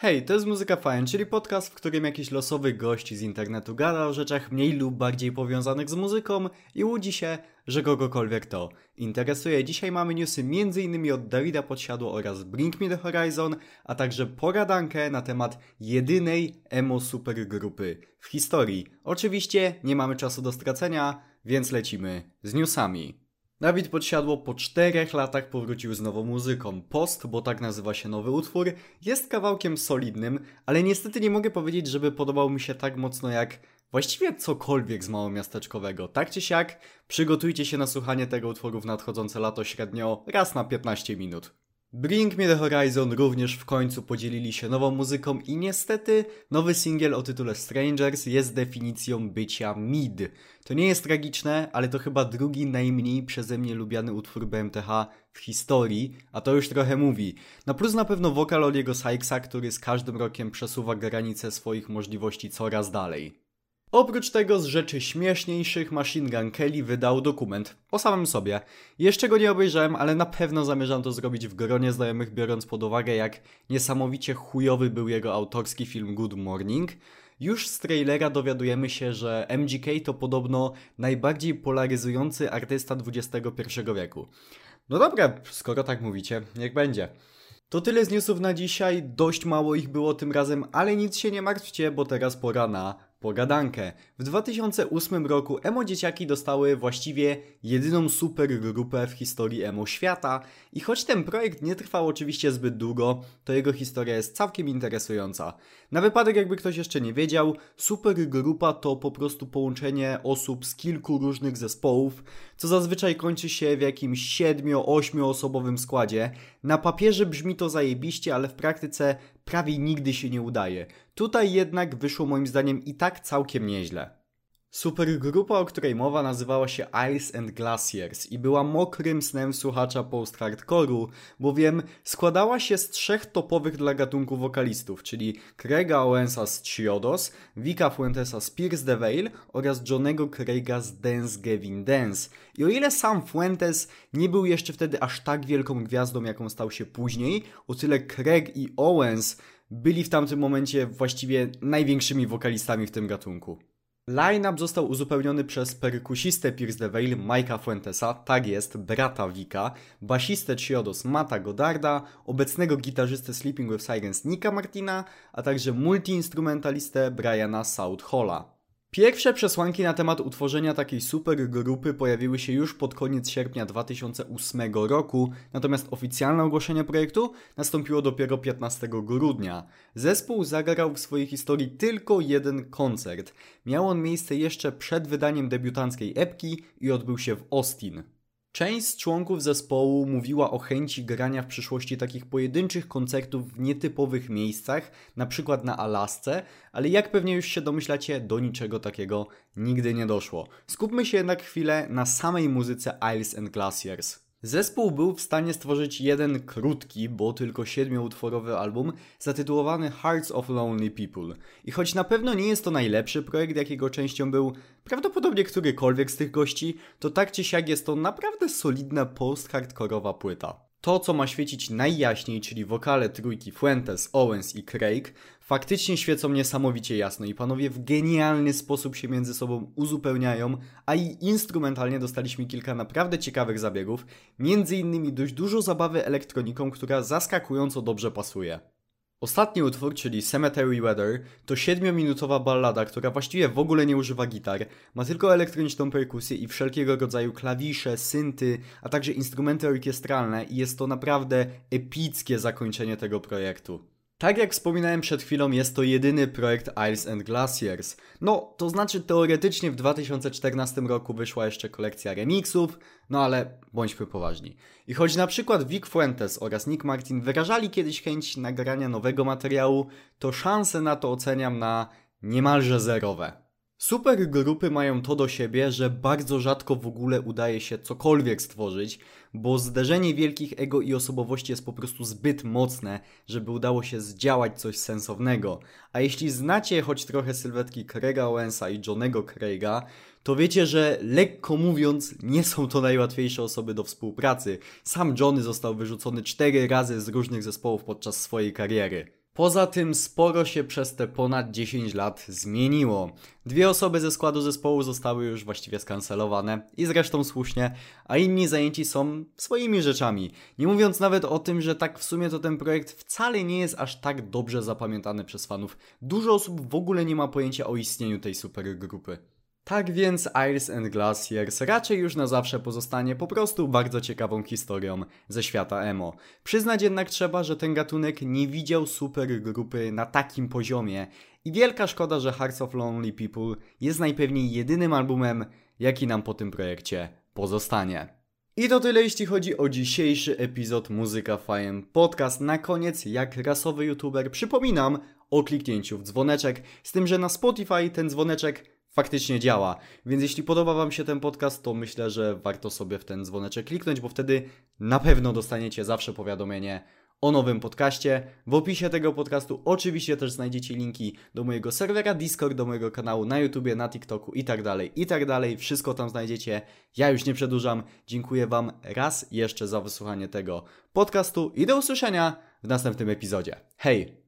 Hej, to jest Muzyka Fajn, czyli podcast, w którym jakiś losowy gość z internetu gada o rzeczach mniej lub bardziej powiązanych z muzyką i łudzi się, że kogokolwiek to interesuje. Dzisiaj mamy newsy m.in. od Dawida Podsiadło oraz Bring Me The Horizon, a także poradankę na temat jedynej emo supergrupy w historii. Oczywiście nie mamy czasu do stracenia, więc lecimy z newsami. Dawid Podsiadło po czterech latach powrócił z nową muzyką. Post, bo tak nazywa się nowy utwór, jest kawałkiem solidnym, ale niestety nie mogę powiedzieć, żeby podobał mi się tak mocno jak właściwie cokolwiek z małomiasteczkowego. Tak czy siak, przygotujcie się na słuchanie tego utworu w nadchodzące lato średnio raz na 15 minut. Bring Me The Horizon również w końcu podzielili się nową muzyką i niestety nowy singiel o tytule Strangers jest definicją bycia mid. To nie jest tragiczne, ale to chyba drugi najmniej przeze mnie lubiany utwór BMTH w historii, a to już trochę mówi. Na plus na pewno wokal Oliego Sykesa, który z każdym rokiem przesuwa granice swoich możliwości coraz dalej. Oprócz tego z rzeczy śmieszniejszych Machine Gun Kelly wydał dokument o samym sobie. Jeszcze go nie obejrzałem, ale na pewno zamierzam to zrobić w gronie znajomych, biorąc pod uwagę jak niesamowicie chujowy był jego autorski film Good Morning. Już z trailera dowiadujemy się, że MGK to podobno najbardziej polaryzujący artysta XXI wieku. No dobra, skoro tak mówicie, niech będzie. To tyle z newsów na dzisiaj, dość mało ich było tym razem, ale nic się nie martwcie, bo teraz pora na pogadankę. W 2008 roku emo dzieciaki dostały właściwie jedyną super grupę w historii emo świata i choć ten projekt nie trwał oczywiście zbyt długo, to jego historia jest całkiem interesująca. Na wypadek jakby ktoś jeszcze nie wiedział, super grupa to po prostu połączenie osób z kilku różnych zespołów, co zazwyczaj kończy się w jakimś 7-8 osobowym składzie. Na papierze brzmi to zajebiście, ale w praktyce prawie nigdy się nie udaje. Tutaj jednak wyszło moim zdaniem i tak całkiem nieźle. Supergrupa, o której mowa, nazywała się Ice and Glaciers i była mokrym snem słuchacza post-hardcore'u, bowiem składała się z trzech topowych dla gatunku wokalistów, czyli Craiga Owensa z Chiodos, Vika Fuentesa z Pierce the Veil oraz Johnego Craiga z Dance Gavin Dance. I o ile sam Fuentes nie był jeszcze wtedy aż tak wielką gwiazdą, jaką stał się później, o tyle Craig i Owens byli w tamtym momencie właściwie największymi wokalistami w tym gatunku. Line-up został uzupełniony przez perkusistę Pierce the Veil Mike'a Fuentesa, tak jest, brata Vika, basistę Chiodos Mata Godarda, obecnego gitarzystę Sleeping with Sirens Nika Martina, a także multiinstrumentalistę Briana Southalla. Pierwsze przesłanki na temat utworzenia takiej super grupy pojawiły się już pod koniec sierpnia 2008 roku, natomiast oficjalne ogłoszenie projektu nastąpiło dopiero 15 grudnia. Zespół zagrał w swojej historii tylko jeden koncert. Miał on miejsce jeszcze przed wydaniem debiutanckiej epki i odbył się w Austin. Część z członków zespołu mówiła o chęci grania w przyszłości takich pojedynczych koncertów w nietypowych miejscach, na przykład na Alasce, ale jak pewnie już się domyślacie, do niczego takiego nigdy nie doszło. Skupmy się jednak chwilę na samej muzyce Isles and Glaciers. Zespół był w stanie stworzyć jeden krótki, bo tylko siedmioutworowy album zatytułowany Hearts of Lonely People. I choć na pewno nie jest to najlepszy projekt, jakiego częścią był prawdopodobnie którykolwiek z tych gości, to tak czy siak jest to naprawdę solidna post-hardkorowa płyta. To, co ma świecić najjaśniej, czyli wokale trójki Fuentes, Owens i Craig, faktycznie świecą niesamowicie jasno i panowie w genialny sposób się między sobą uzupełniają, a i instrumentalnie dostaliśmy kilka naprawdę ciekawych zabiegów, między innymi dość dużo zabawy elektroniką, która zaskakująco dobrze pasuje. Ostatni utwór, czyli Cemetery Weather, to 7-minutowa ballada, która właściwie w ogóle nie używa gitar, ma tylko elektroniczną perkusję i wszelkiego rodzaju klawisze, synty, a także instrumenty orkiestralne i jest to naprawdę epickie zakończenie tego projektu. Tak jak wspominałem przed chwilą, jest to jedyny projekt Isles and Glaciers. No, to znaczy teoretycznie w 2014 roku wyszła jeszcze kolekcja remixów, no ale bądźmy poważni. I choć na przykład Vic Fuentes oraz Nick Martin wyrażali kiedyś chęć nagrania nowego materiału, to szanse na to oceniam na niemalże zerowe. Super grupy mają to do siebie, że bardzo rzadko w ogóle udaje się cokolwiek stworzyć, bo zderzenie wielkich ego i osobowości jest po prostu zbyt mocne, żeby udało się zdziałać coś sensownego. A jeśli znacie choć trochę sylwetki Craiga Owensa i Johnego Craiga, to wiecie, że lekko mówiąc, nie są to najłatwiejsze osoby do współpracy. Sam Johnny został wyrzucony cztery razy z różnych zespołów podczas swojej kariery. Poza tym sporo się przez te ponad 10 lat zmieniło. Dwie osoby ze składu zespołu zostały już właściwie skancelowane i zresztą słusznie, a inni zajęci są swoimi rzeczami. Nie mówiąc nawet o tym, że tak w sumie to ten projekt wcale nie jest aż tak dobrze zapamiętany przez fanów. Dużo osób w ogóle nie ma pojęcia o istnieniu tej supergrupy. Tak więc Ice and Glaciers raczej już na zawsze pozostanie po prostu bardzo ciekawą historią ze świata emo. Przyznać jednak trzeba, że ten gatunek nie widział supergrupy na takim poziomie i wielka szkoda, że Hearts of Lonely People jest najpewniej jedynym albumem, jaki nam po tym projekcie pozostanie. I to tyle jeśli chodzi o dzisiejszy epizod Muzyka Fajem Podcast. Na koniec, jak rasowy youtuber, przypominam o kliknięciu w dzwoneczek, z tym, że na Spotify ten dzwoneczek faktycznie działa. Więc jeśli podoba Wam się ten podcast, to myślę, że warto sobie w ten dzwoneczek kliknąć, bo wtedy na pewno dostaniecie zawsze powiadomienie o nowym podcaście. W opisie tego podcastu oczywiście też znajdziecie linki do mojego serwera Discord, do mojego kanału na YouTubie, na TikToku i tak dalej, i tak dalej. Wszystko tam znajdziecie. Ja już nie przedłużam. Dziękuję Wam raz jeszcze za wysłuchanie tego podcastu i do usłyszenia w następnym epizodzie. Hej!